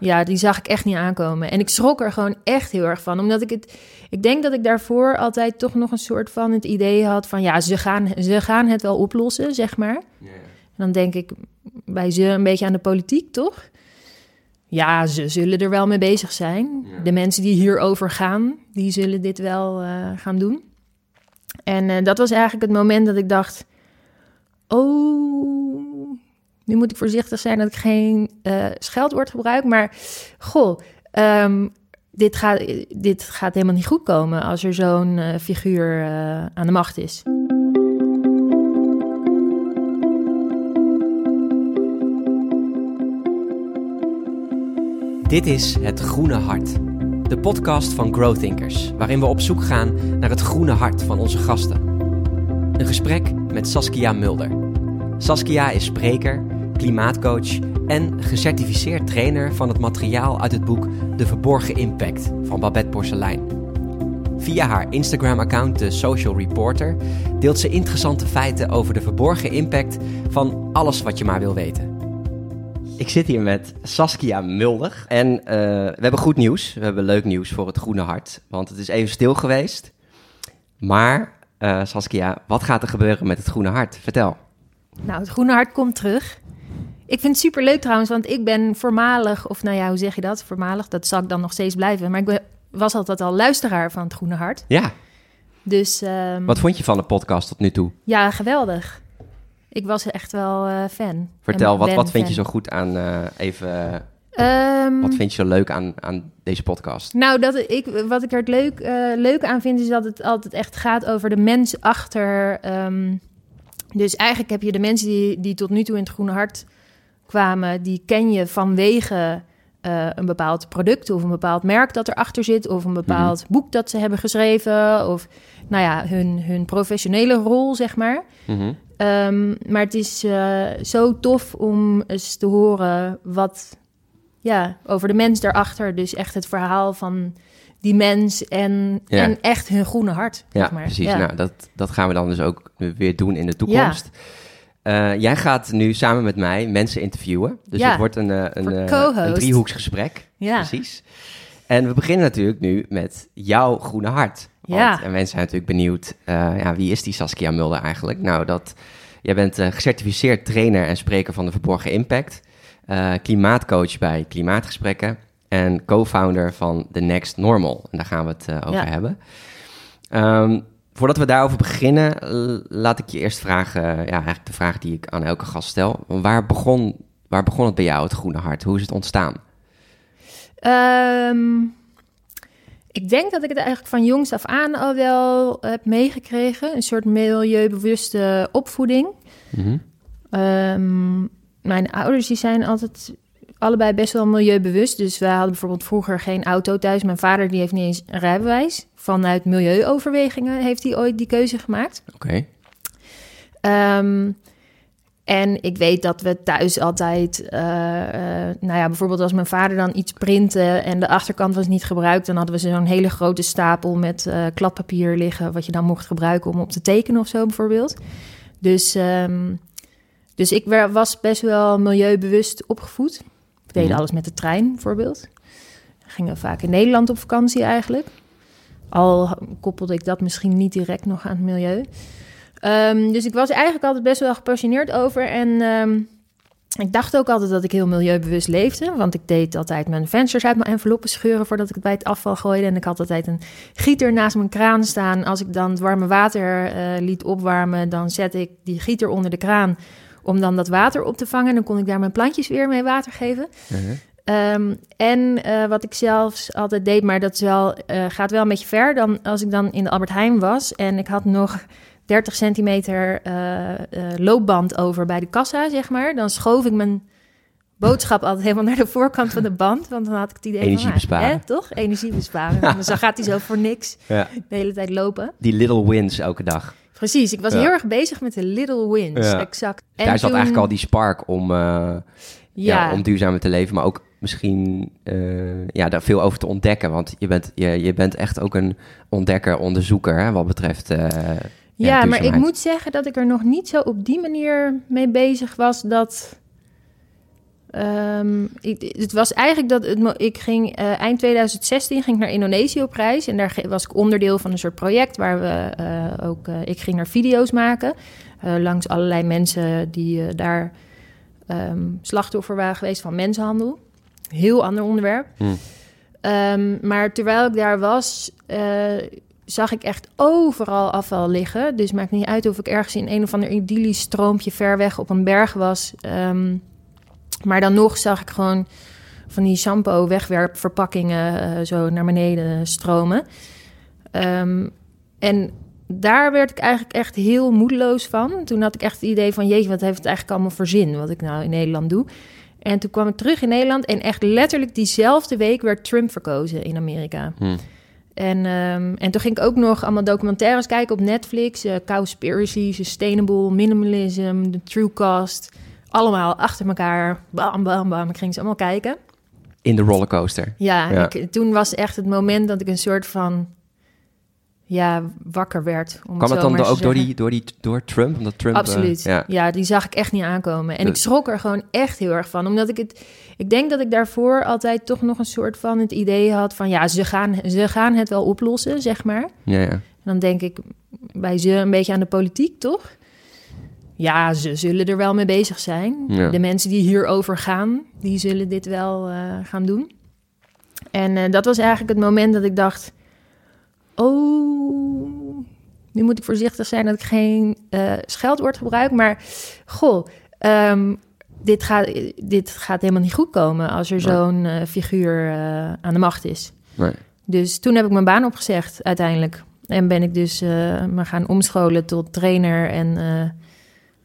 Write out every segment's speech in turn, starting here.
Ja, die zag ik echt niet aankomen. En ik schrok er gewoon echt heel erg van. Omdat ik het. Ik denk dat ik daarvoor altijd toch nog een soort van het idee had van ja, ze gaan, ze gaan het wel oplossen, zeg maar. En dan denk ik bij ze een beetje aan de politiek, toch? Ja, ze zullen er wel mee bezig zijn. De mensen die hierover gaan, die zullen dit wel eh, gaan doen. En eh, dat was eigenlijk het moment dat ik dacht: Oh, nu moet ik voorzichtig zijn dat ik geen eh, scheldwoord gebruik. Maar goh, ehm, dit, gaat, dit gaat helemaal niet goed komen als er zo'n eh, figuur eh, aan de macht is. Dit is Het Groene Hart, de podcast van Growthinkers, waarin we op zoek gaan naar het groene hart van onze gasten. Een gesprek met Saskia Mulder. Saskia is spreker, klimaatcoach en gecertificeerd trainer van het materiaal uit het boek De Verborgen Impact van Babette Porcelein. Via haar Instagram-account The Social Reporter deelt ze interessante feiten over de verborgen impact van alles wat je maar wil weten. Ik zit hier met Saskia Mulder. En eh, we hebben goed nieuws. We hebben leuk nieuws voor het Groene Hart. Want het is even stil geweest. Maar eh, Saskia, wat gaat er gebeuren met het Groene Hart? Vertel. Nou, het Groene Hart komt terug. Ik vind het super leuk trouwens, want ik ben voormalig, of nou ja, hoe zeg je dat? Voormalig, dat zal ik dan nog steeds blijven. Maar ik ben, was altijd al luisteraar van het Groene Hart. Ja, Dus ehm, wat vond je van de podcast tot nu toe? ja, geweldig. Ik was echt wel eh, fan. Vertel, wat, wat vind je zo goed aan, eh, even, Ehm, wat vind je zo leuk aan, aan deze podcast? Nou, dat ik, wat ik er het leuk, eh, leuk aan vind, is dat het altijd echt gaat over de mens achter. ehm, dus eigenlijk heb je de mensen die, die tot nu toe in het Groene Hart kwamen, die ken je vanwege eh, een bepaald product of een bepaald merk dat erachter zit, of een bepaald boek dat ze hebben geschreven, of nou ja, hun, hun professionele rol, zeg maar. Mhm. Ehm, maar het is eh, zo tof om eens te horen wat ja, over de mens daarachter. Dus echt het verhaal van die mens en, Ja. en echt hun groene hart. Ja, zeg maar. precies. Ja. Nou, dat, dat gaan we dan dus ook weer doen in de toekomst. Eh, jij gaat nu samen met mij mensen interviewen. Dus Ja, het wordt een, eh, een, eh, een driehoeksgesprek. Ja. Precies. En we beginnen natuurlijk nu met jouw groene hart. Want, Ja. En mensen zijn natuurlijk benieuwd, ja, wie is die Saskia Mulder eigenlijk? Nou, dat, jij bent gecertificeerd trainer en spreker van de Verborgen Impact. klimaatcoach bij Klimaatgesprekken. En co-founder van The Next Normal. En daar gaan we het over Ja. hebben. Ehm, voordat we daarover beginnen, laat ik je eerst vragen, ja, eigenlijk de vraag die ik aan elke gast stel. Waar begon, waar begon het bij jou, het groene hart? Hoe is het ontstaan? Ehm, ik denk dat ik het eigenlijk van jongs af aan al wel heb meegekregen. Een soort milieubewuste opvoeding. Mhm. Ehm, mijn ouders die zijn altijd allebei best wel milieubewust. Dus wij hadden bijvoorbeeld vroeger geen auto thuis. Mijn vader die heeft niet eens een rijbewijs. Vanuit milieuoverwegingen heeft hij ooit die keuze gemaakt. Oké. Ehm, en ik weet dat we thuis altijd, eh, eh, nou ja, bijvoorbeeld als mijn vader dan iets printte en de achterkant was niet gebruikt, dan hadden we zo'n hele grote stapel met eh, kladpapier liggen, wat je dan mocht gebruiken om op te tekenen of zo bijvoorbeeld. Dus, ehm, dus ik was best wel milieubewust opgevoed. We deden Mhm. alles met de trein bijvoorbeeld. Gingen we vaak in Nederland op vakantie eigenlijk. Al koppelde ik dat misschien niet direct nog aan het milieu. Ehm, dus ik was eigenlijk altijd best wel gepassioneerd over. En ehm, ik dacht ook altijd dat ik heel milieubewust leefde. Want ik deed altijd mijn vensters uit mijn enveloppen scheuren voordat ik het bij het afval gooide. En ik had altijd een gieter naast mijn kraan staan. Als ik dan het warme water eh, liet opwarmen, dan zette ik die gieter onder de kraan om dan dat water op te vangen. En dan kon ik daar mijn plantjes weer mee water geven. Mhm. Ehm, en eh, wat ik zelfs altijd deed, maar dat is wel, eh, gaat wel een beetje ver. Dan, als ik dan in de Albert Heijn was en ik had nog 30 centimeter eh, loopband over bij de kassa, zeg maar. Dan schoof ik mijn boodschap altijd helemaal naar de voorkant van de band. Want dan had ik het idee Energie van, ah, besparen. hè, toch? Energie besparen. Dus dan gaat hij zo voor niks Ja. de hele tijd lopen. Die little wins elke dag. Precies, ik was Ja. heel erg bezig met de little wins. Ja. Exact. En Daar zat toen- eigenlijk al die spark om, ja. Ja, om duurzamer te leven, maar ook misschien eh, ja, daar veel over te ontdekken. Want je bent, je, je bent echt ook een ontdekker, onderzoeker hè, wat betreft. eh, Ja, maar ik moet zeggen dat ik er nog niet zo op die manier mee bezig was dat. Ehm, ik, het was eigenlijk dat het, ik ging eh, eind 2016 ging ik naar Indonesië op reis. En daar was ik onderdeel van een soort project waar we ook. eh, ik ging naar video's maken. langs allerlei mensen die daar ehm, slachtoffer waren geweest van mensenhandel. Heel ander onderwerp. Hmm. Ehm, maar terwijl ik daar was, eh, zag ik echt overal afval liggen. Dus maakt niet uit of ik ergens in een of ander idyllisch stroompje ver weg op een berg was. Ehm, maar dan nog zag ik gewoon van die shampoo wegwerpverpakkingen eh, zo naar beneden stromen. Ehm, en daar werd ik eigenlijk echt heel moedeloos van. Toen had ik echt het idee van... jeetje, wat heeft het eigenlijk allemaal voor zin... wat ik nou in Nederland doe. En toen kwam ik terug in Nederland... en echt letterlijk diezelfde week werd Trump verkozen in Amerika. Hm. En, ehm, en toen ging ik ook nog allemaal documentaires kijken op Netflix. Cowspiracy, Sustainable, Minimalism, The True Cost. Allemaal achter elkaar. Bam, bam, bam. Ik ging ze allemaal kijken. In de rollercoaster. Ja, Ja. Ik, toen was echt het moment dat ik een soort van... Ja, wakker werd. Om Kwam het dan ook door, die, door, die, door Trump? Omdat Trump eh, Absoluut. ja. ja. die zag ik echt niet aankomen. En ik schrok er gewoon echt heel erg van. Omdat ik het... Ik denk dat ik daarvoor altijd toch nog een soort van het idee had van... Ja, ze gaan, ze gaan het wel oplossen, zeg maar. Ja, ja. En dan denk ik bij ze een beetje aan de politiek, toch? Ja, ze zullen er wel mee bezig zijn. Ja. De mensen die hierover gaan, die zullen dit wel eh, gaan doen. En eh, dat was eigenlijk het moment dat ik dacht... Oh, nu moet ik voorzichtig zijn dat ik geen eh, scheldwoord gebruik. Maar goh, ehm, dit, gaat, dit gaat helemaal niet goed komen... als er Nee. zo'n eh, figuur eh, aan de macht is. Nee. Dus toen heb ik mijn baan opgezegd uiteindelijk. En ben ik dus me gaan omscholen tot trainer en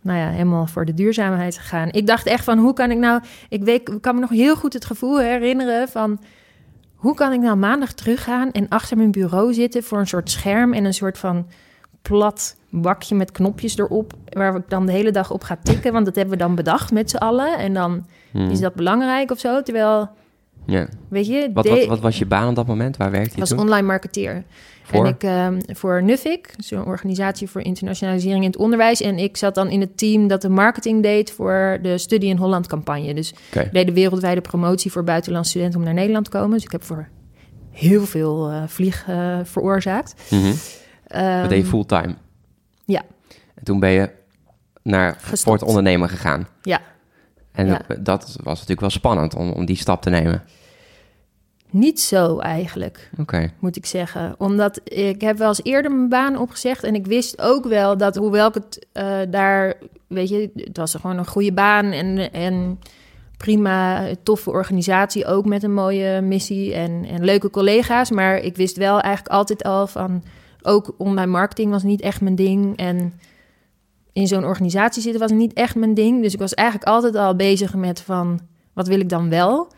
nou ja, helemaal voor de duurzaamheid gegaan. Ik dacht echt van, hoe kan ik nou... Ik, weet, ik kan me nog heel goed het gevoel herinneren van... Hoe kan ik nou maandag teruggaan en achter mijn bureau zitten... voor een soort scherm en een soort van plat bakje met knopjes erop... waar ik dan de hele dag op ga tikken. Want dat hebben we dan bedacht met z'n allen. En dan Hm. is dat belangrijk of zo. Terwijl, ja. weet je... Wat, de- wat, wat was je baan op dat moment? Waar werkte ik je was toen? online marketeer. Voor? En ik ehm, voor Nuffic, zo'n organisatie voor internationalisering in het onderwijs. En ik zat dan in het team dat de marketing deed voor de Studie in Holland campagne. Dus we deden wereldwijde promotie voor buitenlandse studenten om naar Nederland te komen. Dus ik heb voor heel veel eh vlieg eh, veroorzaakt. Ehm, Dat deed je fulltime? ja. En toen ben je naar Gestopt. voor het ondernemen gegaan? Ja. En Ja. dat was natuurlijk wel spannend om, om die stap te nemen. Niet zo eigenlijk. Moet ik zeggen. Omdat ik heb wel eens eerder mijn baan opgezegd. En ik wist ook wel dat, hoewel ik het eh, daar, weet je, het was gewoon een goede baan en, en prima, toffe organisatie, ook met een mooie missie en, en leuke collega's. Maar ik wist wel eigenlijk altijd al van, ook online marketing was niet echt mijn ding. En in zo'n organisatie zitten was niet echt mijn ding. Dus ik was eigenlijk altijd al bezig met van, wat wil ik dan wel?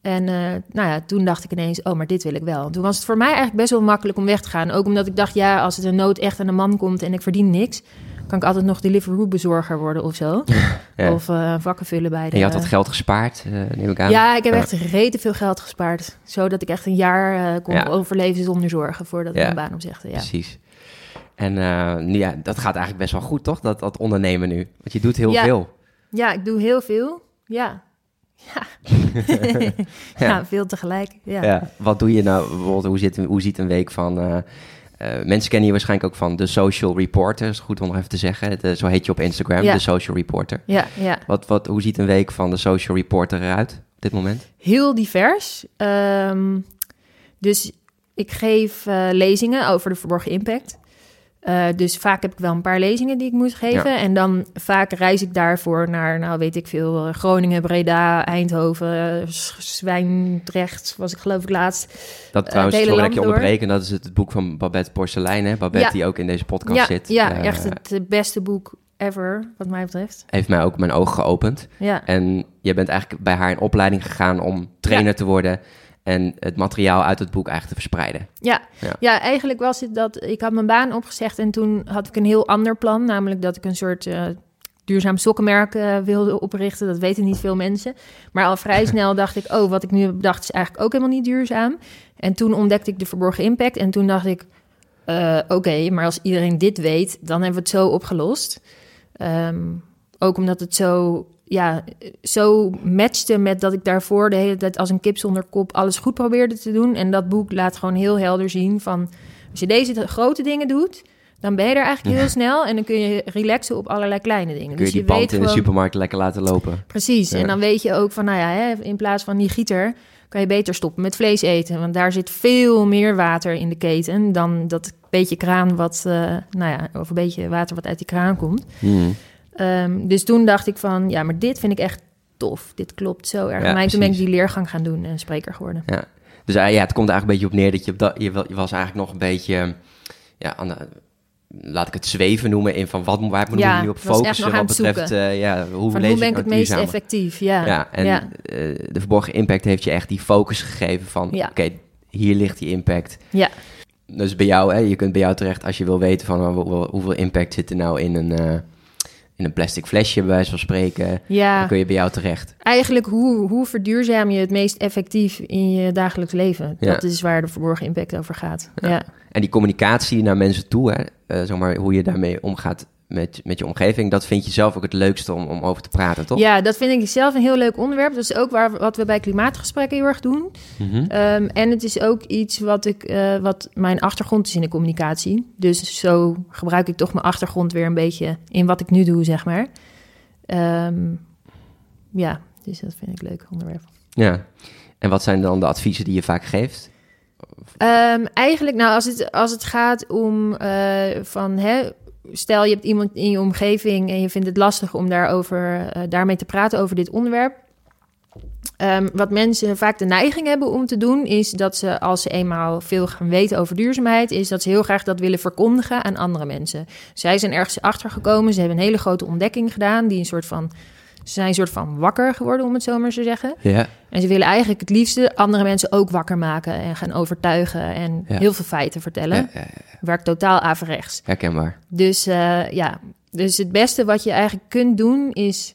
En eh, nou ja, toen dacht ik ineens, oh, maar dit wil ik wel. Toen was het voor mij eigenlijk best wel makkelijk om weg te gaan. Ook omdat ik dacht, ja, als het een nood echt aan de man komt en ik verdien niks, kan ik altijd nog Deliveroo-bezorger worden of zo. Ja. Of eh, vakken vullen bij de... En je had dat geld gespaard, eh, neem ik aan? Ja, ik heb echt rete veel geld gespaard. Zodat ik echt een jaar kon Ja. overleven zonder zorgen voordat ik mijn baan opzegde. Ja. Precies. En eh, ja, dat gaat eigenlijk best wel goed, toch? Dat, dat ondernemen nu. Want je doet heel Ja. veel. ja, ik doe heel veel. Ja. Ja. ja. veel tegelijk. Ja. Ja. Wat doe je nou? Bijvoorbeeld, hoe, zit, hoe ziet een week van... eh, mensen kennen je waarschijnlijk ook van de Social Reporter. Is goed om nog even te zeggen. Zo heet je op Instagram, de Social Reporter. ja, ja. Wat, wat, hoe ziet een week van de Social Reporter eruit op dit moment? heel divers. Ehm, dus ik geef lezingen over de verborgen impact. Eh, dus vaak heb ik wel een paar lezingen die ik moet geven. En dan vaak reis ik daarvoor naar, nou weet ik veel, eh, Groningen, Breda, Eindhoven, Zwijndrecht was ik geloof ik laatst. Dat Eh, trouwens, sorry dat je door. onderbreken. Dat is het, het boek van Babette Porselein, hè? Babette Ja. die ook in deze podcast ja, zit. ja echt het beste boek ever, wat mij betreft. Heeft mij ook mijn ogen geopend. Ja, En je bent eigenlijk bij haar in opleiding gegaan om trainer te worden... en het materiaal uit het boek eigenlijk te verspreiden. Ja. Ja. Ja. eigenlijk was het dat ik had mijn baan opgezegd en toen had ik een heel ander plan, namelijk dat ik een soort eh, duurzaam sokkenmerk eh, wilde oprichten. Dat weten niet veel mensen. Maar al vrij snel dacht ik, oh, wat ik nu heb bedacht is eigenlijk ook helemaal niet duurzaam. En toen ontdekte ik de verborgen impact en toen dacht ik, eh, oké, maar als iedereen dit weet, dan hebben we het zo opgelost. Ehm, ook omdat het zo ja, zo matchte met dat ik daarvoor de hele tijd als een kip zonder kop alles goed probeerde te doen. En dat boek laat gewoon heel helder zien van als je deze grote dingen doet, dan ben je er eigenlijk heel snel en dan kun je relaxen op allerlei kleine dingen. Kun je dus die je band weet in de supermarkt lekker laten lopen. Precies. Ja. En dan weet je ook van, nou ja, hè, in plaats van die gieter kan je beter stoppen met vlees eten. Want daar zit veel meer water in de keten dan dat beetje kraan wat, eh, nou ja, of een beetje water wat uit die kraan komt. Hmm. Ehm, dus toen dacht ik van, ja, maar dit vind ik echt tof. Dit klopt zo erg. Ja, mij. toen ben ik die leergang gaan doen en spreker geworden. Ja. Dus eh, ja, het komt er eigenlijk een beetje op neer dat je, op dat, je, was eigenlijk nog een beetje, ja, aan de, laat ik het zweven noemen, in van wat, waar moet Ja, ik nu op focussen wat betreft, eh, ja, hoe Van lees hoe ben ik nou het meest effectief? Ja, Ja, en ja, eh, de verborgen impact heeft je echt die focus gegeven van, Ja. oké, hier ligt die impact. ja. Dus bij jou, hè, je kunt bij jou terecht als je wil weten van hoe- hoeveel impact zit er nou in een, in een plastic flesje, bij wijze van spreken. ja. Dan kun je bij jou terecht. Eigenlijk, hoe, hoe verduurzaam je het meest effectief in je dagelijks leven? Ja. Dat is waar de verborgen impact over gaat. Ja. Ja, En die communicatie naar mensen toe, hè, zeg maar, hoe je daarmee omgaat met, met je omgeving, dat vind je zelf ook het leukste om, om over te praten, toch? ja. dat vind ik zelf een heel leuk onderwerp. Dat is ook waar, wat we bij klimaatgesprekken heel erg doen. Mhm. Ehm, en het is ook iets wat, ik, eh, wat mijn achtergrond is in de communicatie. Dus zo gebruik ik toch mijn achtergrond weer een beetje in wat ik nu doe, zeg maar. Ehm, ja, dus dat vind ik een leuk onderwerp. Ja. En wat zijn dan de adviezen die je vaak geeft? Ehm, eigenlijk, nou, als het, als het gaat om eh, van, hè, stel je hebt iemand in je omgeving en je vindt het lastig om daarover, eh, daarmee te praten over dit onderwerp. Ehm, wat mensen vaak de neiging hebben om te doen, is dat ze als ze eenmaal veel gaan weten over duurzaamheid, is dat ze heel graag dat willen verkondigen aan andere mensen. Zij zijn ergens achtergekomen, ze hebben een hele grote ontdekking gedaan, die een soort van, ze zijn een soort van wakker geworden, om het zo maar te zeggen. Ja. En ze willen eigenlijk het liefste andere mensen ook wakker maken en gaan overtuigen en Ja. heel veel feiten vertellen. Ja. Werkt totaal averechts. herkenbaar. Dus eh, ja, dus het beste wat je eigenlijk kunt doen is,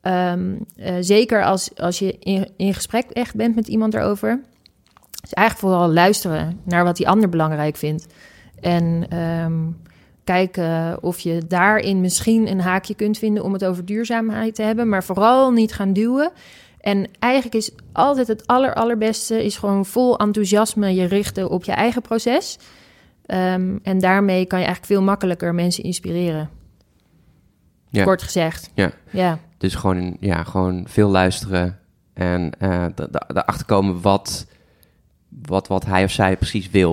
ehm, eh, zeker als, als je in, in gesprek echt bent met iemand erover, is eigenlijk vooral luisteren naar wat die ander belangrijk vindt. En ehm, kijken of je daarin misschien een haakje kunt vinden om het over duurzaamheid te hebben, maar vooral niet gaan duwen. En eigenlijk is altijd het aller, allerbeste is gewoon vol enthousiasme je richten op je eigen proces. Ehm, en daarmee kan je eigenlijk veel makkelijker mensen inspireren. Ja. Kort gezegd. Ja. Ja. Dus gewoon, ja, gewoon veel luisteren en da- erachter komen wat, wat, wat hij of zij precies wil.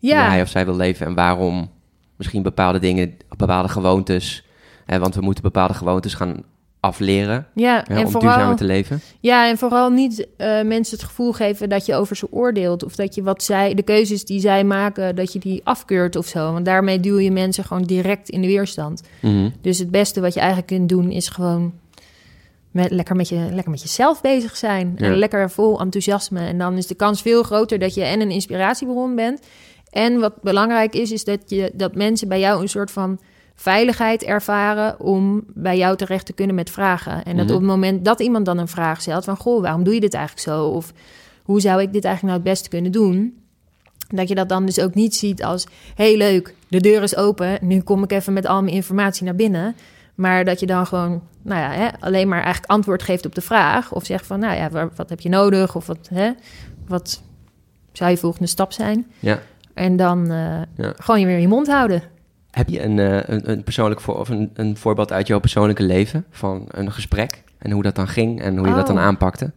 Hoe hij Ja. of zij wil leven en waarom misschien bepaalde dingen, bepaalde gewoontes. Hè, want we moeten bepaalde gewoontes gaan afleren Ja. hè, en om vooral, duurzamer te leven. ja, en vooral niet eh, mensen het gevoel geven dat je over ze oordeelt. Of dat je wat zij, de keuzes die zij maken, dat je die afkeurt of zo. Want daarmee duw je mensen gewoon direct in de weerstand. Mhm. Dus het beste wat je eigenlijk kunt doen is gewoon met, lekker, met je, lekker met jezelf bezig zijn. Ja. En lekker vol enthousiasme. En dan is de kans veel groter dat je en een inspiratiebron bent. En wat belangrijk is, is dat, je, dat mensen bij jou een soort van veiligheid ervaren om bij jou terecht te kunnen met vragen. En dat Mhm. op het moment dat iemand dan een vraag stelt van... goh, waarom doe je dit eigenlijk zo? Of hoe zou ik dit eigenlijk nou het beste kunnen doen? Dat je dat dan dus ook niet ziet als... heel leuk, de deur is open, nu kom ik even met al mijn informatie naar binnen. Maar dat je dan gewoon, nou ja, hè, alleen maar eigenlijk antwoord geeft op de vraag. Of zegt van, nou ja, wat heb je nodig? Of wat, hè, wat zou je volgende stap zijn? Ja. En dan eh, Ja. gewoon je weer je mond houden. Heb je een, eh, een, een persoonlijk voor, of een, een voorbeeld uit jouw persoonlijke leven van een gesprek en hoe dat dan ging en hoe je dat dan Oh. aanpakte?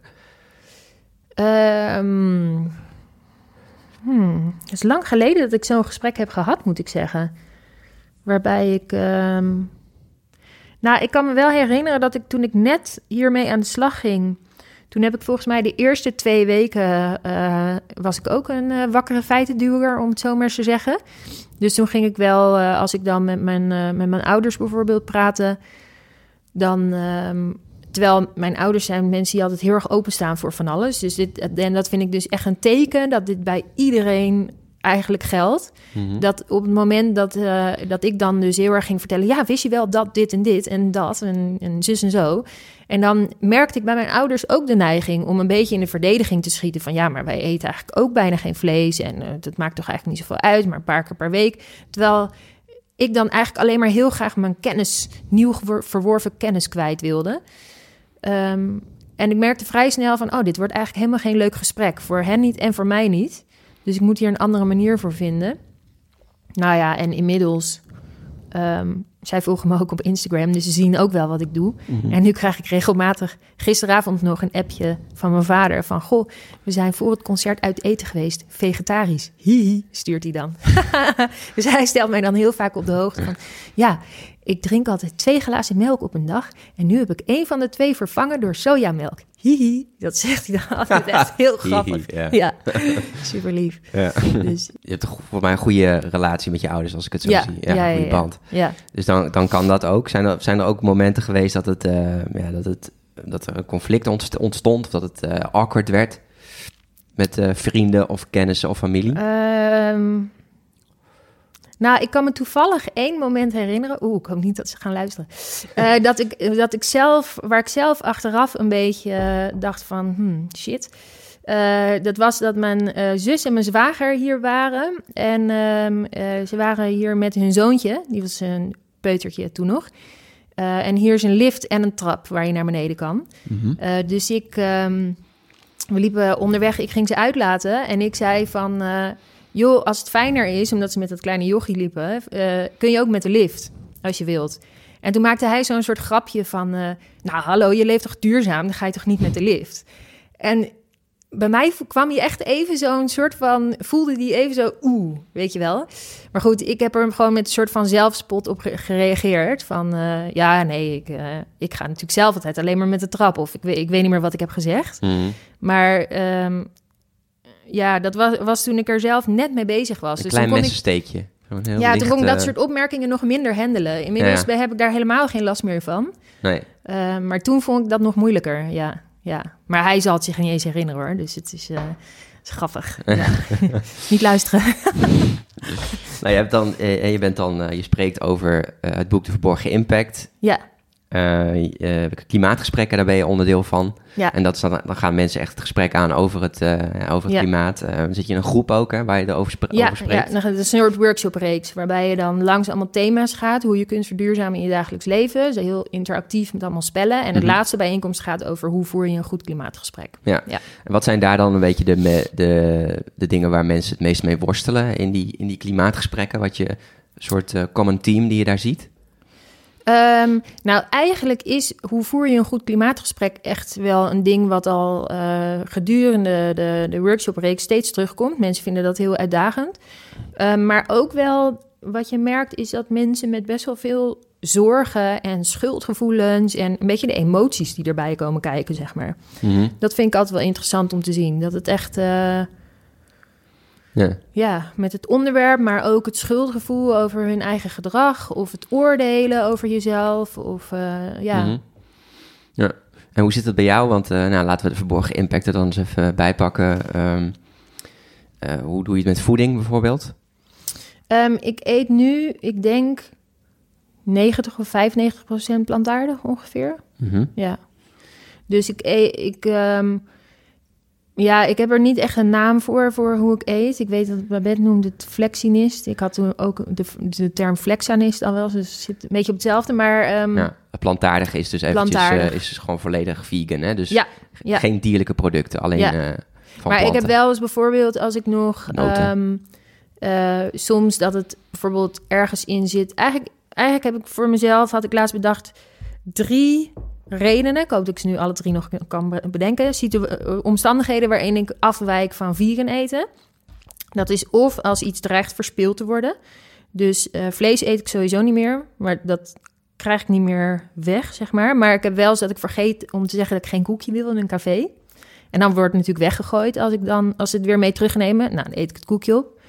Ehm, hmm, Het is lang geleden dat ik zo'n gesprek heb gehad, moet ik zeggen. Waarbij ik. ehm, nou, ik kan me wel herinneren dat ik toen ik net hiermee aan de slag ging. Toen heb ik volgens mij de eerste twee weken. eh, was ik ook een eh, wakkere feitenduwer, om het zo maar eens te zeggen. Dus toen ging ik wel, eh, als ik dan met mijn, met mijn ouders bijvoorbeeld praatte. Dan. ehm, Terwijl mijn ouders zijn mensen die altijd heel erg openstaan voor van alles. Dus dit, en dat vind ik dus echt een teken dat dit bij iedereen eigenlijk geldt. Mhm. Dat op het moment dat, dat ik dan dus heel erg ging vertellen... ja, wist je wel dat dit en dit en dat en, en zus en zo. En dan merkte ik bij mijn ouders ook de neiging... om een beetje in de verdediging te schieten van... ja, maar wij eten eigenlijk ook bijna geen vlees... en eh, dat maakt toch eigenlijk niet zoveel uit, maar een paar keer per week. Terwijl ik dan eigenlijk alleen maar heel graag mijn kennis, nieuw verworven kennis kwijt wilde. Ehm, en ik merkte vrij snel van, oh, dit wordt eigenlijk helemaal geen leuk gesprek. Voor hen niet en voor mij niet. Dus ik moet hier een andere manier voor vinden. Nou ja, en inmiddels... ehm, zij volgen me ook op Instagram, dus ze zien ook wel wat ik doe. Mhm. En nu krijg ik regelmatig, gisteravond nog een appje van mijn vader... van, goh, we zijn voor het concert uit eten geweest, vegetarisch. Hihi, stuurt hij dan. dus hij stelt mij dan heel vaak op de hoogte van... ja, ik drink altijd twee glazen melk op een dag... en nu heb ik één van de twee vervangen door sojamelk. Hihi, dat zegt hij dan altijd echt heel grappig. ja. Ja, super lief. Ja. Dus, Je hebt voor mij een goede relatie met je ouders, als ik het zo ja, zie. ja, ja, een goede band. ja. Dus dan, dan kan dat ook. Zijn er, zijn er ook momenten geweest dat, het, eh, ja, dat, het, dat er een conflict ontst- ontstond... of dat het eh, awkward werd met eh, vrienden of kennissen of familie? Ehm, nou, ik kan me toevallig één moment herinneren. Oeh, ik hoop niet dat ze gaan luisteren. Eh, dat, ik, dat ik zelf, waar ik zelf achteraf een beetje eh, dacht van, hmm, shit. Eh, dat was dat mijn zus en mijn zwager hier waren. En ehm, eh, ze waren hier met hun zoontje. Die was een peutertje toen nog. En hier is een lift en een trap waar je naar beneden kan. Mhm. Dus ik, ehm, we liepen onderweg, ik ging ze uitlaten en ik zei van, joh, als het fijner is, omdat ze met dat kleine jochie liepen, eh, kun je ook met de lift, als je wilt. En toen maakte hij zo'n soort grapje van, eh, nou hallo, je leeft toch duurzaam, dan ga je toch niet met de lift. En bij mij kwam je echt even zo'n soort van, voelde die even zo, oeh, weet je wel. Maar goed, ik heb er gewoon met een soort van zelfspot op ge- gereageerd. Van, eh, ja, nee, ik, ik ga natuurlijk zelf altijd alleen maar met de trap. Of ik weet, ik weet niet meer wat ik heb gezegd. Mhm. Maar ehm, ja, dat was, was toen ik er zelf net mee bezig was. Een Dus klein toen kon ik, messensteekje. Heel ja, toen kon ik dat soort opmerkingen nog minder handelen. Inmiddels Ja, heb ik daar helemaal geen last meer van. Nee. Eh, maar toen vond ik dat nog moeilijker, ja. ja. Maar hij zal het zich niet eens herinneren hoor. Dus het is, het is grappig. Niet luisteren. Nou, je, hebt dan, eh, je, bent dan, je spreekt over het boek De Verborgen Impact. ja, klimaatgesprekken, daar ben je onderdeel van. ja. En dat is dan, dan gaan mensen echt het gesprek aan over het, eh, over het Ja. klimaat. Eh, dan zit je in een groep ook, hè, waar je erover spre- Ja, over spreekt. ja, dan gaat het een soort workshop-reeks waarbij je dan langs allemaal thema's gaat. Hoe je kunt verduurzamen in je dagelijks leven. Dus heel interactief met allemaal spellen. En het Mhm. laatste bijeenkomst gaat over hoe voer je een goed klimaatgesprek. Ja. Ja. En wat zijn daar dan een beetje de, me- de, de dingen waar mensen het meest mee worstelen in die, in die klimaatgesprekken? Wat je een soort eh, common team die je daar ziet? Ehm, nou, eigenlijk is hoe voer je een goed klimaatgesprek echt wel een ding wat al eh, gedurende de, de workshop-reeks steeds terugkomt. Mensen vinden dat heel uitdagend. Ehm, maar ook wel wat je merkt is dat mensen met best wel veel zorgen en schuldgevoelens en een beetje de emoties die erbij komen kijken, zeg maar. Mhm. Dat vind ik altijd wel interessant om te zien. Dat het echt, eh, Ja. ja, met het onderwerp, maar ook het schuldgevoel over hun eigen gedrag of het oordelen over jezelf. Of eh, ja. Mhm. ja. En hoe zit het bij jou? Want eh, nou, laten we de verborgen impact er dan eens even bijpakken. Ehm, eh, hoe doe je het met voeding bijvoorbeeld? Ehm, ik eet nu, ik denk 90 of 95 procent plantaardig ongeveer. Mhm. Ja. Dus ik eet, ik, ehm, ja, ik heb er niet echt een naam voor, voor hoe ik eet. Ik weet dat Babette noemde het flexinist. Ik had toen ook de, de term flexanist al wel, dus het zit een beetje op hetzelfde. Maar ehm, Ja. Het plantaardige is dus eventjes Plantaardig. eh, is dus gewoon volledig vegan, hè? Dus Ja, ja. geen dierlijke producten, alleen Ja. van maar ik heb wel eens bijvoorbeeld als ik nog eh, soms dat het bijvoorbeeld ergens in zit. Eigenlijk, eigenlijk heb ik voor mezelf had ik laatst bedacht drie redenen. Ik hoop dat ik ze nu alle drie nog kan be- bedenken. Eh, omstandigheden waarin ik afwijk van vegan eten. Dat is of als iets dreigt verspild te worden. Dus eh, vlees eet ik sowieso niet meer, maar dat krijg ik niet meer weg, zeg maar. Maar ik heb wel eens dat ik vergeet om te zeggen dat ik geen koekje wil in een café. En dan wordt het natuurlijk weggegooid als ik dan als ze het weer mee terugnemen. Nou, dan eet ik het koekje op.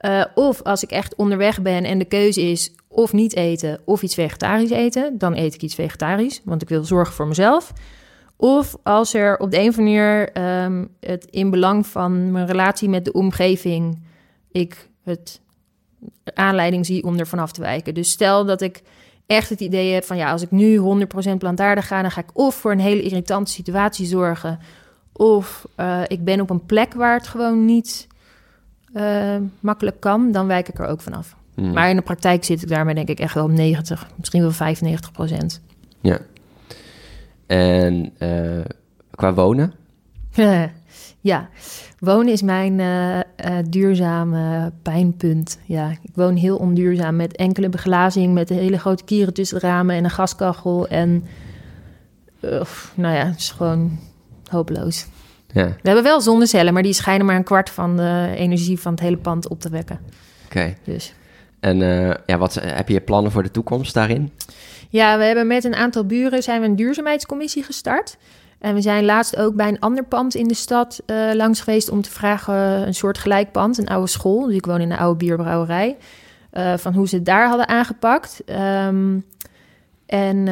Eh, of als ik echt onderweg ben en de keuze is of niet eten of iets vegetarisch eten, dan eet ik iets vegetarisch, want ik wil zorgen voor mezelf. Of als er op de een of andere manier ehm, het in belang van mijn relatie met de omgeving ik het aanleiding zie om er vanaf te wijken. Dus stel dat ik echt het idee heb van ja, als ik nu 100% plantaardig ga, dan ga ik of voor een hele irritante situatie zorgen, of eh, ik ben op een plek waar het gewoon niet eh, makkelijk kan, dan wijk ik er ook vanaf. Mhm. Maar in de praktijk zit ik daarmee denk ik echt wel op 90, misschien wel 95 procent. Ja. En eh, qua wonen? ja, wonen is mijn eh, duurzame pijnpunt. Ja, ik woon heel onduurzaam met enkele beglazing, met hele grote kieren tussen de ramen en een gaskachel. En nou ja, het is gewoon hopeloos. Ja. We hebben wel zonnecellen, maar die schijnen maar een kwart van de energie van het hele pand op te wekken. Oké. Dus. En uh, ja, wat heb je plannen voor de toekomst daarin? Ja, we hebben met een aantal buren zijn we een duurzaamheidscommissie gestart. En we zijn laatst ook bij een ander pand in de stad uh, langs geweest om te vragen een soort gelijk pand, een oude school. Dus ik woon in een oude bierbrouwerij. Uh, van hoe ze het daar hadden aangepakt. Um, en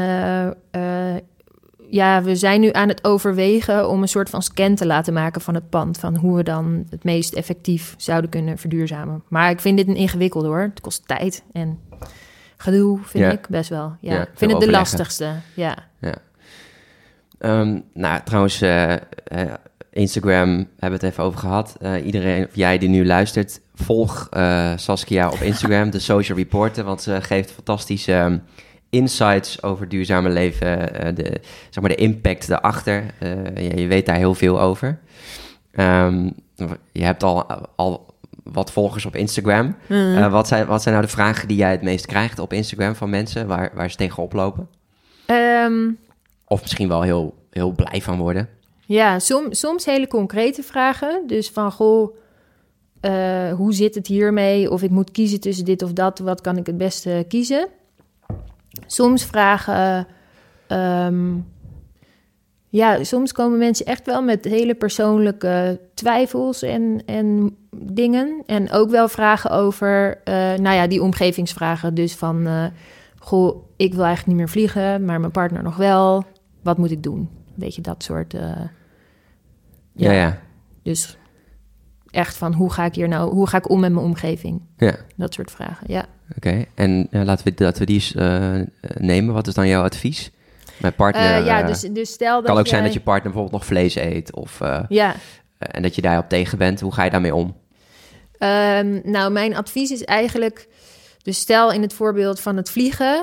ja, we zijn nu aan het overwegen om een soort van scan te laten maken van het pand. Van hoe we dan het meest effectief zouden kunnen verduurzamen. Maar ik vind dit een ingewikkeld hoor. Het kost tijd en gedoe, vind Ja. ik best wel. Ja, Ja, ik vind het de lastigste. Ja. Ja. Ehm, nou, trouwens, eh, Instagram hebben we het even over gehad. Eh, iedereen, of jij die nu luistert, volg Saskia op Instagram, de Social Reporter, want ze geeft fantastische ehm, insights over duurzame leven, eh, de, zeg maar de impact daarachter. Eh, je, je weet daar heel veel over. Ehm, je hebt al, al wat volgers op Instagram. Mhm. Eh, wat, zijn, wat zijn nou de vragen die jij het meest krijgt op Instagram van mensen, waar, waar ze tegenop lopen? Ehm, Of misschien wel heel, heel blij van worden. Ja, som, soms hele concrete vragen. Dus van, goh, hoe zit het hiermee? Of ik moet kiezen tussen dit of dat. Wat kan ik het beste kiezen? Soms vragen... ehm, ja, soms komen mensen echt wel met hele persoonlijke twijfels en, en dingen. En ook wel vragen over, eh, nou ja, die omgevingsvragen. Dus van, eh, goh, ik wil eigenlijk niet meer vliegen, maar mijn partner nog wel. Wat moet ik doen? Weet je, dat soort... eh, Ja, ja. Dus echt van, hoe ga ik hier nou, hoe ga ik om met mijn omgeving? Ja, Dat soort vragen, ja. Oké. En ja, laten, we, laten we die eens eh, nemen. Wat is dan jouw advies? Mijn partner... Eh, ja, eh, dus, dus stel dat kan ook zijn dat je partner bijvoorbeeld nog vlees eet. Of, eh, Ja, en dat je daarop tegen bent. Hoe ga je daarmee om? Ehm, nou, mijn advies is eigenlijk... Dus stel in het voorbeeld van het vliegen...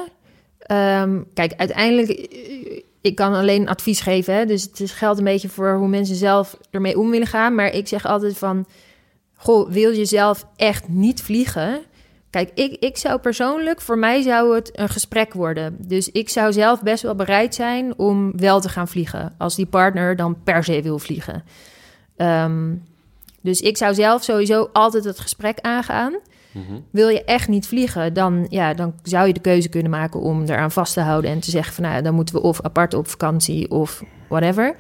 ehm, kijk, uiteindelijk... eh, Ik kan alleen advies geven, hè, dus het is- geldt een beetje voor hoe mensen zelf ermee om willen gaan. Maar ik zeg altijd van... Goh, wil je zelf echt niet vliegen? Kijk, ik, ik zou persoonlijk... Voor mij zou het een gesprek worden. Dus ik zou zelf best wel bereid zijn om wel te gaan vliegen. Als die partner dan per se wil vliegen. Ehm, dus ik zou zelf sowieso altijd het gesprek aangaan. Wil je echt niet vliegen, dan, ja, dan zou je de keuze kunnen maken om eraan vast te houden en te zeggen van nou, dan moeten we of apart op vakantie of whatever.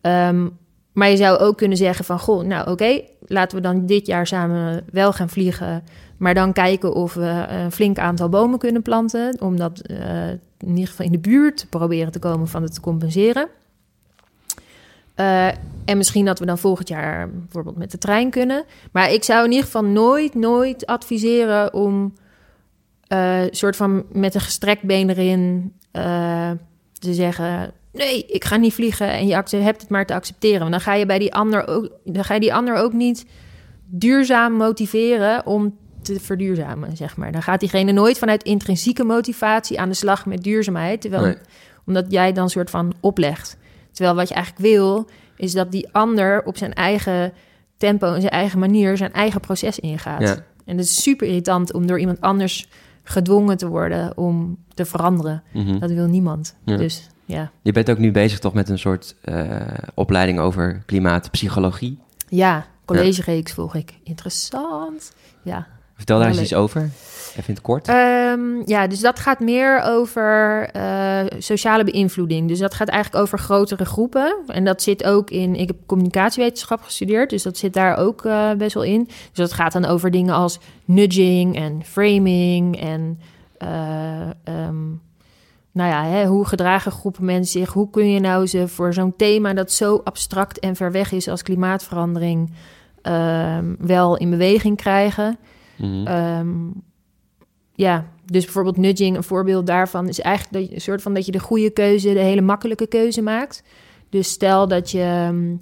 Ehm, maar je zou ook kunnen zeggen van goh, nou oké, laten we dan dit jaar samen wel gaan vliegen, maar dan kijken of we een flink aantal bomen kunnen planten, om dat eh, in ieder geval in de buurt te proberen te komen van het te compenseren. Eh, en misschien dat we dan volgend jaar bijvoorbeeld met de trein kunnen. Maar ik zou in ieder geval nooit, nooit adviseren om eh soort van met een gestrekt been erin eh, te zeggen: nee, ik ga niet vliegen en je hebt het maar te accepteren. Want dan ga je bij die ander ook, dan ga je die ander ook niet duurzaam motiveren om te verduurzamen, zeg maar. Dan gaat diegene nooit vanuit intrinsieke motivatie aan de slag met duurzaamheid, terwijl Nee. omdat jij dan soort van oplegt. Terwijl wat je eigenlijk wil, is dat die ander op zijn eigen tempo en zijn eigen manier zijn eigen proces ingaat. Ja. En het is super irritant om door iemand anders gedwongen te worden om te veranderen. Mhm. Dat wil niemand. Ja. Dus ja. Je bent ook nu bezig toch met een soort eh, opleiding over klimaatpsychologie. Ja, collegereeks volg ik. Interessant. Ja. Vertel daar eens iets over. Even in het kort. Ehm, ja, dus dat gaat meer over eh, sociale beïnvloeding. Dus dat gaat eigenlijk over grotere groepen. En dat zit ook in. Ik heb communicatiewetenschap gestudeerd, dus dat zit daar ook eh, best wel in. Dus dat gaat dan over dingen als nudging en framing en. eh, ehm, nou ja, hè, hoe gedragen groepen mensen zich? Hoe kun je nou ze voor zo'n thema dat zo abstract en ver weg is als klimaatverandering ehm, wel in beweging krijgen? Mhm. Ehm, ja, dus bijvoorbeeld nudging, een voorbeeld daarvan is eigenlijk dat je, een soort van dat je de goede keuze, de hele makkelijke keuze maakt. Dus stel dat je, ehm,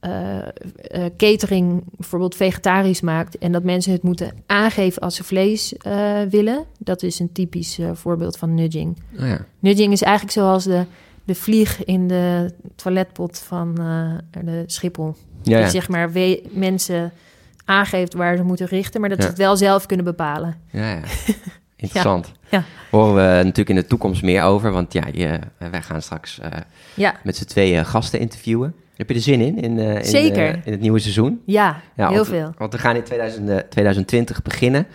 eh, eh, catering bijvoorbeeld vegetarisch maakt en dat mensen het moeten aangeven als ze vlees eh, willen. Dat is een typisch voorbeeld van nudging. Oh ja. Nudging is eigenlijk zoals de, de vlieg in de toiletpot van de Schiphol. Ja, ja. zeg maar we- mensen aangeeft waar ze moeten richten, maar dat Ja. ze het wel zelf kunnen bepalen. ja, ja. Interessant. Ja. Horen we natuurlijk in de toekomst meer over, want ja, je, wij gaan straks eh, met z'n tweeën gasten interviewen. Heb je er zin in? in, eh, in Zeker. eh, in het nieuwe seizoen? ja, Ja, heel want, veel. Want we gaan in 2000, eh, 2020 beginnen.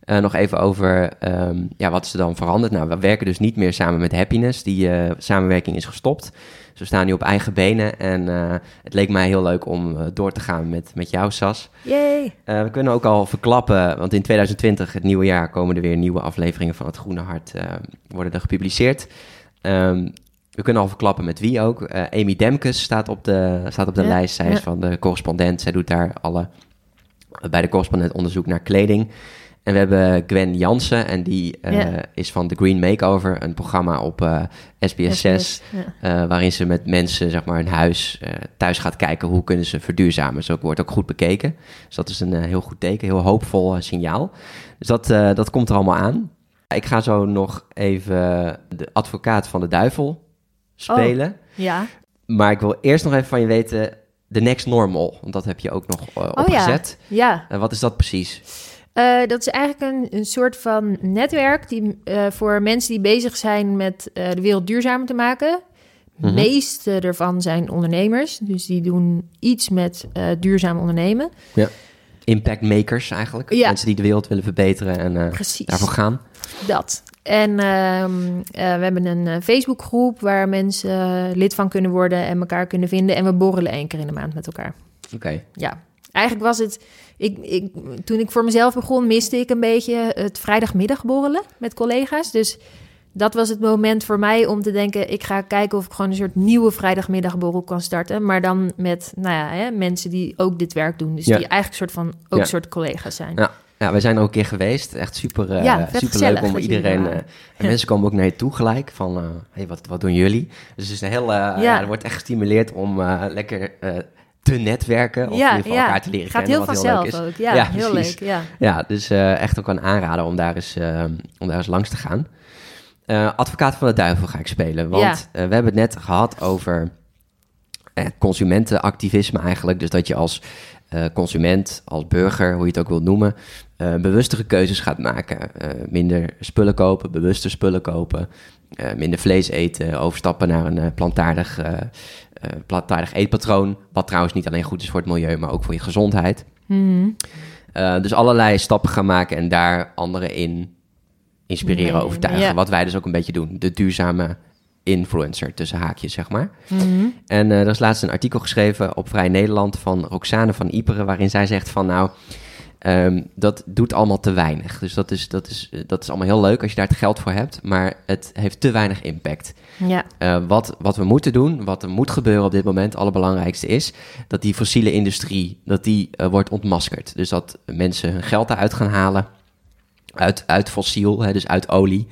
Eh, nog even over ehm, ja, wat is er dan veranderd. Nou, we werken dus niet meer samen met Happiness. Die eh, samenwerking is gestopt. We staan nu op eigen benen. En eh, het leek mij heel leuk om eh, door te gaan met, met jou, Sas. Yay! Eh, we kunnen ook al verklappen, want in 2020, het nieuwe jaar, komen er weer nieuwe afleveringen van Het Groene Hart worden er gepubliceerd. Ehm, we kunnen al verklappen met wie ook. Eh, Amy Demkes staat op de, staat op de Ja, lijst. Zij is van de correspondent. Zij doet daar alle, bij de correspondent onderzoek naar kleding. En we hebben Gwen Jansen en die eh, is van The Green Makeover, een programma op eh, SBS 6. Ja. Eh, waarin ze met mensen, zeg maar, hun huis eh, thuis gaat kijken hoe kunnen ze verduurzamen. Dus ook wordt ook goed bekeken. Dus dat is een eh, heel goed teken, heel hoopvol signaal. Dus dat, dat komt er allemaal aan. Ik ga zo nog even de advocaat van de duivel spelen. ja. Maar ik wil eerst nog even van je weten, de next normal. Want dat heb je ook nog eh, Oh ja. opgezet. ja. Wat is dat precies? Eh, dat is eigenlijk een, een soort van netwerk die, eh, voor mensen die bezig zijn met eh, de wereld duurzamer te maken. De Mhm. meeste ervan zijn ondernemers, dus die doen iets met duurzaam ondernemen. Impact makers eigenlijk. Ja. Mensen die de wereld willen verbeteren en daarvoor gaan. Dat. En ehm, eh, we hebben een Facebookgroep waar mensen lid van kunnen worden en elkaar kunnen vinden. En we borrelen één keer in de maand met elkaar. Oké. Ja, eigenlijk was het. Ik, ik, toen ik voor mezelf begon, miste ik een beetje het vrijdagmiddag borrelen met collega's. Dus dat was het moment voor mij om te denken: ik ga kijken of ik gewoon een soort nieuwe vrijdagmiddagborrel kan starten. Maar dan met nou ja, hè, mensen die ook dit werk doen. Dus Ja. die eigenlijk soort van ook Ja. soort collega's zijn. Ja. Ja, wij zijn er ook een keer geweest. Echt super, Ja, vet super gezellig leuk om iedereen. er eh, en Ja. mensen komen ook naar je toe gelijk van, eh, hey, wat, wat doen jullie? Dus het is een heel, ja. er wordt echt gestimuleerd om lekker te netwerken. Of in ieder geval elkaar te leren Gaat kennen. heel wat heel leuk is. ook. Ja, Ja, heel precies. leuk. Ja. Ja, dus eh, echt ook een aanrader om daar eens, eh, om daar eens langs te gaan. Eh, advocaat van de duivel ga ik spelen. Want Ja. we hebben het net gehad over consumentenactivisme eigenlijk. Dus dat je als consument, als burger, hoe je het ook wilt noemen, bewustere keuzes gaat maken. Minder spullen kopen, bewuster spullen kopen. minder vlees eten, overstappen naar een plantaardig, plantaardig eetpatroon. Wat trouwens niet alleen goed is voor het milieu, maar ook voor je gezondheid. Mhm. Uh, dus allerlei stappen gaan maken en daar anderen in inspireren, Nee, overtuigen. Wat wij dus ook een beetje doen. De duurzame influencer tussen haakjes, zeg maar. Mhm. En eh, er is laatst een artikel geschreven op Vrij Nederland van Roxane van Iperen... waarin zij zegt van nou, ehm, dat doet allemaal te weinig. Dus dat is, dat, is, dat is allemaal heel leuk als je daar het geld voor hebt... maar het heeft te weinig impact. Ja. Uh, wat, wat we moeten doen, wat er moet gebeuren op dit moment, het allerbelangrijkste is dat die fossiele industrie, dat die uh, wordt ontmaskerd. Dus dat mensen hun geld eruit gaan halen, uit, uit fossiel, hè, dus uit olie.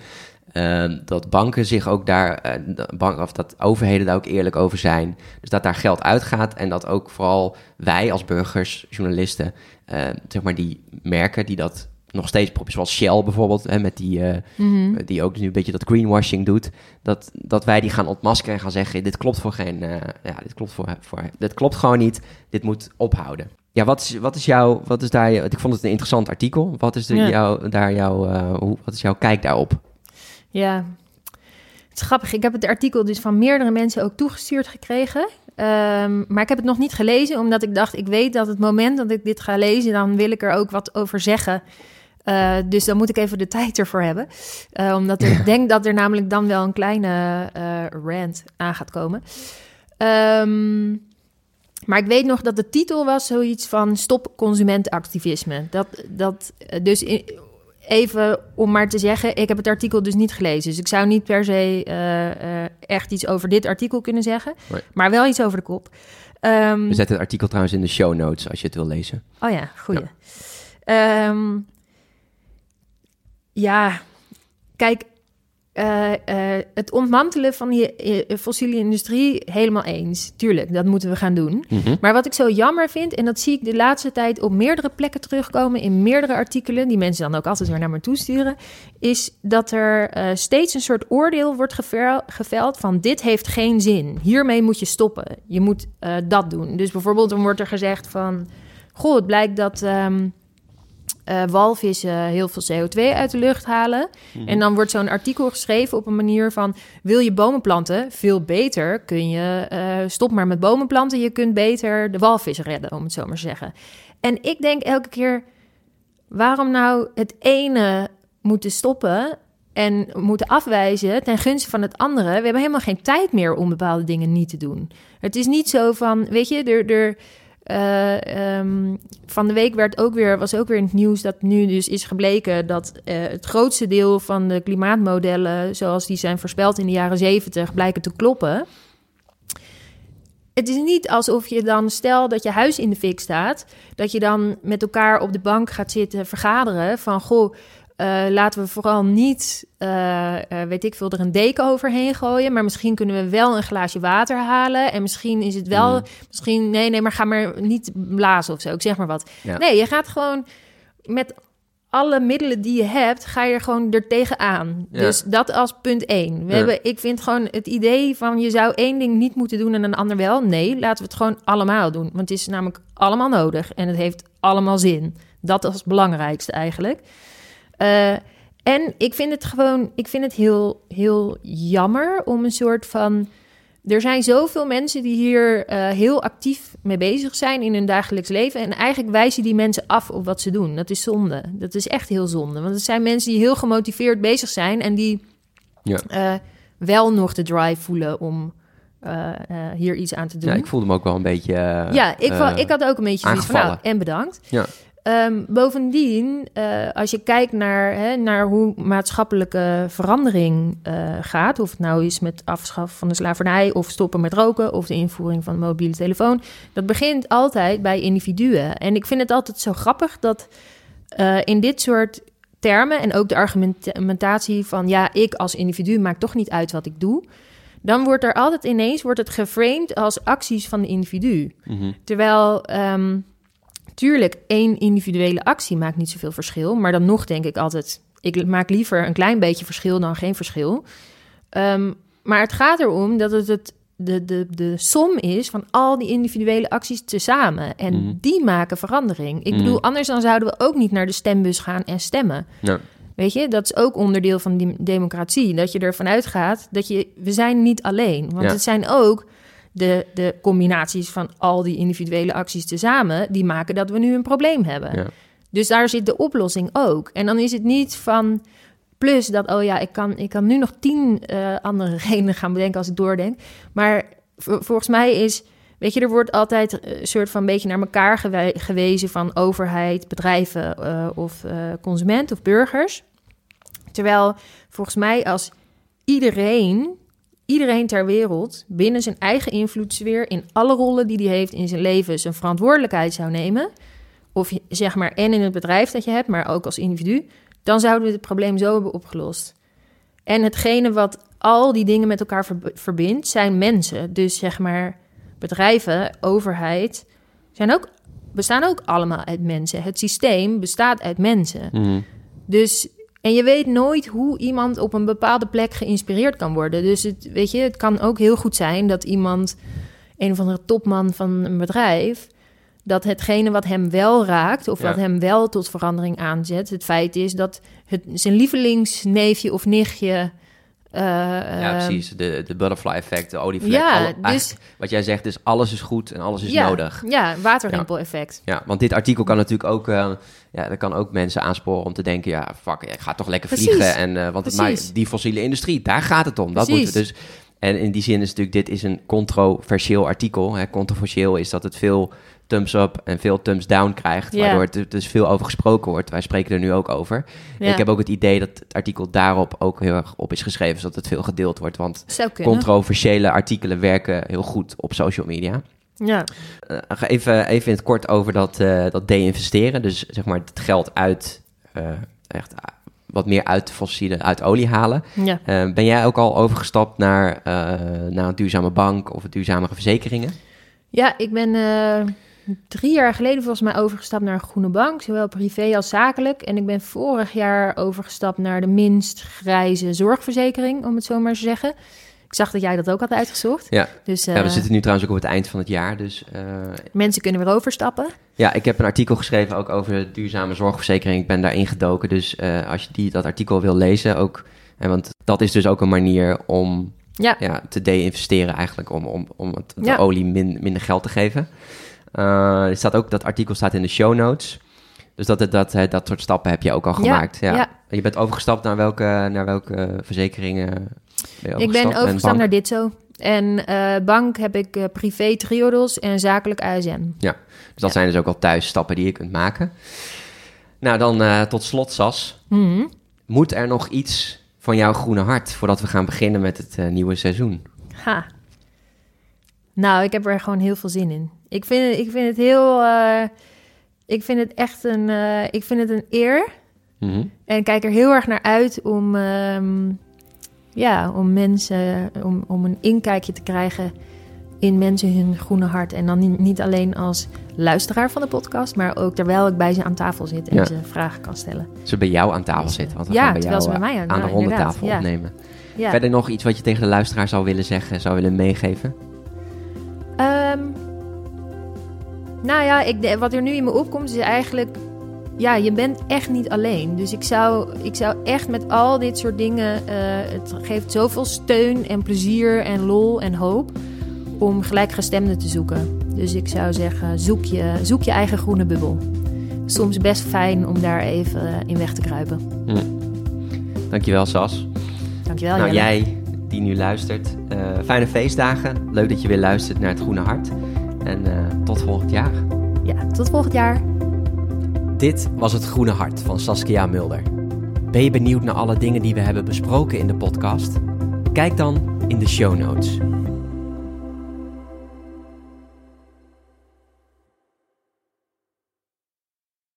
Uh, dat banken zich ook daar, uh, bank, of dat overheden daar ook eerlijk over zijn. Dus dat daar geld uitgaat en dat ook vooral wij als burgers, journalisten, uh, zeg maar die merken die dat nog steeds, zoals Shell bijvoorbeeld, hè, met die, uh, mm-hmm. die ook nu een beetje dat greenwashing doet, dat, dat wij die gaan ontmaskeren en gaan zeggen, dit klopt voor geen, uh, ja, dit klopt voor, voor, dit klopt gewoon niet, dit moet ophouden. Ja, wat is, wat is jouw, wat is daar, ik vond het een interessant artikel, wat is de, ja. jou, daar jouw, uh, hoe, wat is jouw kijk daarop? Ja, het is grappig, ik heb het artikel dus van meerdere mensen ook toegestuurd gekregen, um, maar ik heb het nog niet gelezen, omdat ik dacht, ik weet dat het moment dat ik dit ga lezen, dan wil ik er ook wat over zeggen. Uh, dus dan moet ik even de tijd ervoor hebben. Uh, omdat ik denk dat er namelijk dan wel een kleine uh, rant aan gaat komen. Um, maar ik weet nog dat de titel was zoiets van Stop consumentenactivisme. Dat, dat, dus in, even om maar te zeggen, ik heb het artikel dus niet gelezen. Dus ik zou niet per se echt iets over dit artikel kunnen zeggen. Nee. Maar wel iets over de kop. Um, We zetten het artikel trouwens in de show notes als je het wil lezen. Oh ja, goeie. Ja. Um, ja, kijk, eh, eh, het ontmantelen van die eh, fossiele industrie helemaal eens. Tuurlijk, dat moeten we gaan doen. Mhm. Maar wat ik zo jammer vind, en dat zie ik de laatste tijd op meerdere plekken terugkomen in meerdere artikelen, die mensen dan ook altijd weer naar me toesturen, is dat er steeds een soort oordeel wordt gevel- geveld van dit heeft geen zin. Hiermee moet je stoppen. Je moet dat doen. Dus bijvoorbeeld dan wordt er gezegd van, goh, het blijkt dat ehm, eh, walvissen heel veel CO2 uit de lucht halen. En dan wordt zo'n artikel geschreven op een manier van... wil je bomen planten? Veel beter kun je... eh, stop maar met bomen planten. Je kunt beter de walvis redden, om het zo maar te zeggen. En ik denk elke keer... waarom nou het ene moeten stoppen... en moeten afwijzen ten gunste van het andere? We hebben helemaal geen tijd meer om bepaalde dingen niet te doen. Het is niet zo van... weet je, er... er eh, ehm, van de week werd ook weer, was ook weer in het nieuws dat nu dus is gebleken dat eh, het grootste deel van de klimaatmodellen, zoals die zijn voorspeld in de jaren zeventig, blijken te kloppen. Het is niet alsof je dan, stel dat je huis in de fik staat, dat je dan met elkaar op de bank gaat zitten vergaderen van goh. Eh, laten we vooral niet, eh, eh, weet ik veel, er een deken overheen gooien. Maar misschien kunnen we wel een glaasje water halen. En misschien is het wel, Mm. misschien, nee, nee, maar ga maar niet blazen of zo. Ik zeg maar wat. Ja. Nee, je gaat gewoon met alle middelen die je hebt, ga je er gewoon er tegenaan. Ja. Dus dat als punt één. We Ja. hebben, ik vind gewoon het idee van je zou één ding niet moeten doen en een ander wel. Nee, laten we het gewoon allemaal doen. Want het is namelijk allemaal nodig en het heeft allemaal zin. Dat als het belangrijkste eigenlijk. Eh, en ik vind het gewoon, ik vind het heel, heel jammer om een soort van. Er zijn zoveel mensen die hier eh, heel actief mee bezig zijn in hun dagelijks leven. En eigenlijk wijzen die mensen af op wat ze doen. Dat is zonde. Dat is echt heel zonde. Want het zijn mensen die heel gemotiveerd bezig zijn en die Ja. eh, wel nog de drive voelen om hier iets aan te doen. Ja, ik voelde me ook wel een beetje... Ja, ik, ik had ook een beetje zoiets van, nou, en bedankt. Ja. Ehm, bovendien, eh, als je kijkt naar, hè, naar hoe maatschappelijke verandering eh, gaat... of het nou is met afschaffen van de slavernij... of stoppen met roken of de invoering van de mobiele telefoon... dat begint altijd bij individuen. En ik vind het altijd zo grappig dat eh, in dit soort termen... en ook de argumentatie van... ja, ik als individu maakt toch niet uit wat ik doe... dan wordt er altijd ineens wordt het geframed als acties van de individu... mhm. Terwijl, ehm, tuurlijk, één individuele actie maakt niet zoveel verschil. Maar dan nog denk ik altijd, ik maak liever een klein beetje verschil dan geen verschil. Ehm, maar het gaat erom dat het, het de, de, de som is van al die individuele acties tezamen. En Mhm. die maken verandering. Ik Mhm. bedoel, anders dan zouden we ook niet naar de stembus gaan en stemmen. Ja. Weet je, dat is ook onderdeel van die democratie. Dat je ervan uitgaat dat je, we zijn niet alleen. Want Ja. het zijn ook de, de combinaties van al die individuele acties tezamen... die maken dat we nu een probleem hebben. Ja. Dus daar zit de oplossing ook. En dan is het niet van... Plus dat, oh ja, ik kan, ik kan nu nog tien eh, andere redenen gaan bedenken als ik doordenk. Maar volgens mij is... Weet je, er wordt altijd eh, een soort van een beetje naar elkaar gewe- gewezen van overheid, bedrijven eh, of eh, consument of burgers. Terwijl volgens mij als iedereen, iedereen ter wereld binnen zijn eigen invloedssfeer in alle rollen die hij heeft in zijn leven zijn verantwoordelijkheid zou nemen, of zeg maar en in het bedrijf dat je hebt, maar ook als individu, dan zouden we het probleem zo hebben opgelost. En hetgene wat al die dingen met elkaar verb- verbindt, zijn mensen. Dus zeg maar bedrijven, overheid, zijn ook, bestaan ook allemaal uit mensen. Het systeem bestaat uit mensen. Mhm. Dus, en je weet nooit hoe iemand op een bepaalde plek geïnspireerd kan worden. Dus het, weet je, het kan ook heel goed zijn dat iemand, een of andere topman van een bedrijf, dat hetgene wat hem wel raakt of Ja. wat hem wel tot verandering aanzet, het feit is dat het, zijn lievelingsneefje of nichtje. Eh, Ja, ehm, precies. De, de butterfly effect, de olievlek. Ja, alle- dus- Wat jij zegt is, alles is goed en alles is ja, nodig. Ja, waterrimpel-effect. Ja, want dit artikel kan natuurlijk ook, eh, ja, dat kan ook mensen aansporen om te denken, ja, fuck, ik ga toch lekker Precies. vliegen. En, eh, want het maakt- die fossiele industrie, daar gaat het om. Dat moeten we dus. En in die zin is natuurlijk, dit is een controversieel artikel. Hè. Controversieel is dat het veel thumbs up en veel thumbs down krijgt, waardoor het dus veel over gesproken wordt. Wij spreken er nu ook over. Ik heb ook het idee dat het artikel daarop ook heel erg op is geschreven, zodat het veel gedeeld wordt. Want controversiële artikelen werken heel goed op social media. Ja. Eh, even, even in het kort over dat, eh dat de-investeren. Dus zeg maar het geld uit, eh, echt, wat meer uit fossiele, uit olie halen. Ja. Ben jij ook al overgestapt naar, naar een duurzame bank of duurzamere verzekeringen? Ja, ik ben drie jaar geleden volgens mij overgestapt naar een groene bank, zowel privé als zakelijk. En ik ben vorig jaar overgestapt naar de minst grijze zorgverzekering, om het zo maar te zeggen. Ik zag dat jij dat ook had uitgezocht. Ja. Dus ja, we eh, zitten nu trouwens ook op het eind van het jaar. Dus eh, mensen kunnen weer overstappen. ja, ik heb een artikel geschreven ook over duurzame zorgverzekering. Ik ben daarin gedoken. Dus eh, als je die, dat artikel wil lezen, ook, en want dat is dus ook een manier om Ja, ja, te de-investeren eigenlijk, om, om, om het, de Ja. olie min, minder geld te geven. Eh, er staat ook, dat artikel staat in de show notes. Dus dat, dat, dat, dat soort stappen heb je ook al Ja, gemaakt. Ja, ja. Je bent overgestapt naar welke, naar welke verzekeringen? Ben je ik ben En overgestapt naar Ditzo. En eh, bank heb ik eh, privé Triodos en zakelijk ASM. Dus dat zijn dus ook al thuis stappen die je kunt maken. Nou, dan tot slot, Sas. Mhm. Moet er nog iets van jouw groene hart voordat we gaan beginnen met het nieuwe seizoen? Ha. Nou, ik heb er gewoon heel veel zin in. Ik vind, het- ik vind het heel... eh, ik vind het echt een... eh, ik vind het een eer. Mhm. En ik kijk er heel erg naar uit om... ehm, ja, om mensen... Om, om een inkijkje te krijgen in mensen hun groene hart. En dan niet, niet alleen als luisteraar van de podcast... maar ook terwijl ik bij ze aan tafel zit en Ja. ze vragen kan stellen. Ze bij jou aan tafel Dus, zitten. Want we ja, gaan bij jou ze bij mij aan- aan de ronde tafel ja. opnemen. Ja. Verder nog iets wat je tegen de luisteraar zou willen zeggen, zou willen meegeven? Nou ja, ik, wat er nu in me opkomt is eigenlijk... Ja, je bent echt niet alleen. Dus ik zou, ik zou echt met al dit soort dingen... eh, het geeft zoveel steun en plezier en lol en hoop... om gelijkgestemden te zoeken. Dus ik zou zeggen, zoek je, zoek je eigen groene bubbel. Soms best fijn om daar even in weg te kruipen. Dankjewel, Sas. Dankjewel, nou, Jelle. jij die nu luistert, eh, fijne feestdagen. Leuk dat je weer luistert naar het Groene Hart. En eh, tot volgend jaar. Ja, tot volgend jaar. Dit was het Groene Hart van Saskia Mulder. Ben je benieuwd naar alle dingen die we hebben besproken in de podcast? Kijk dan in de show notes.